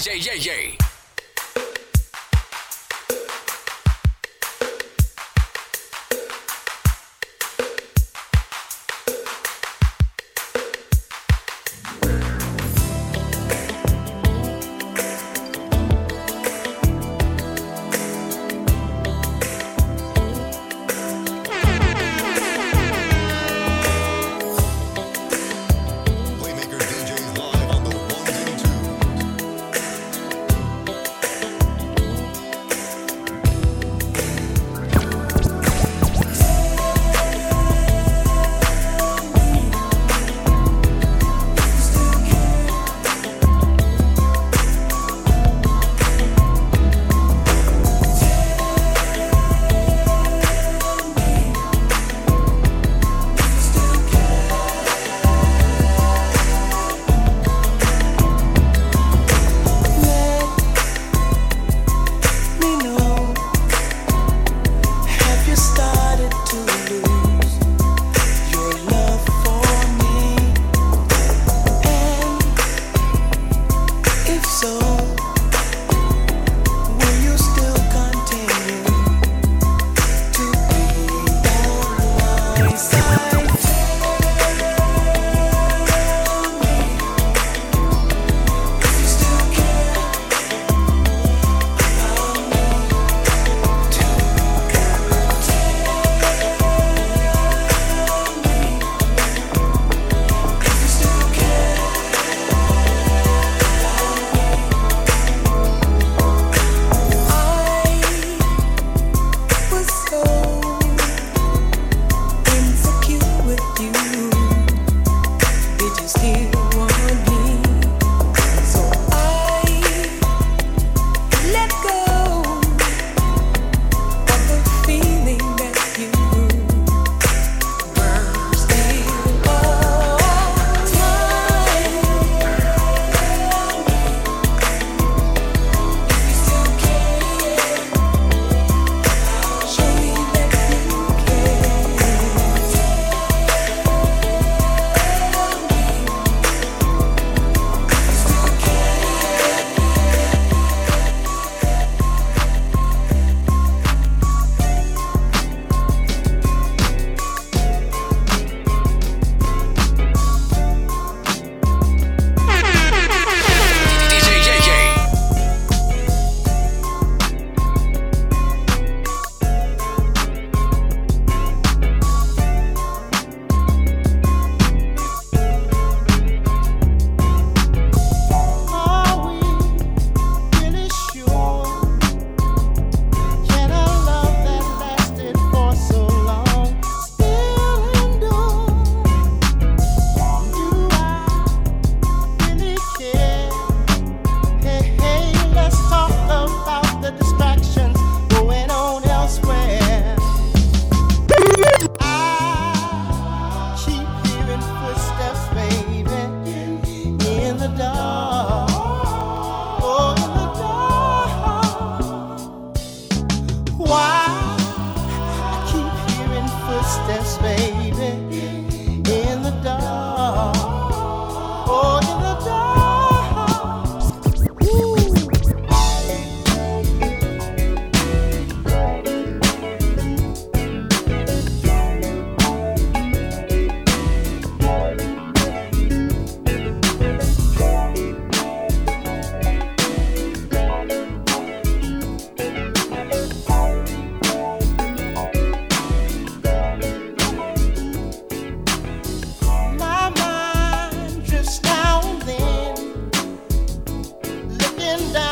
DJ Yay Yay. crashing down.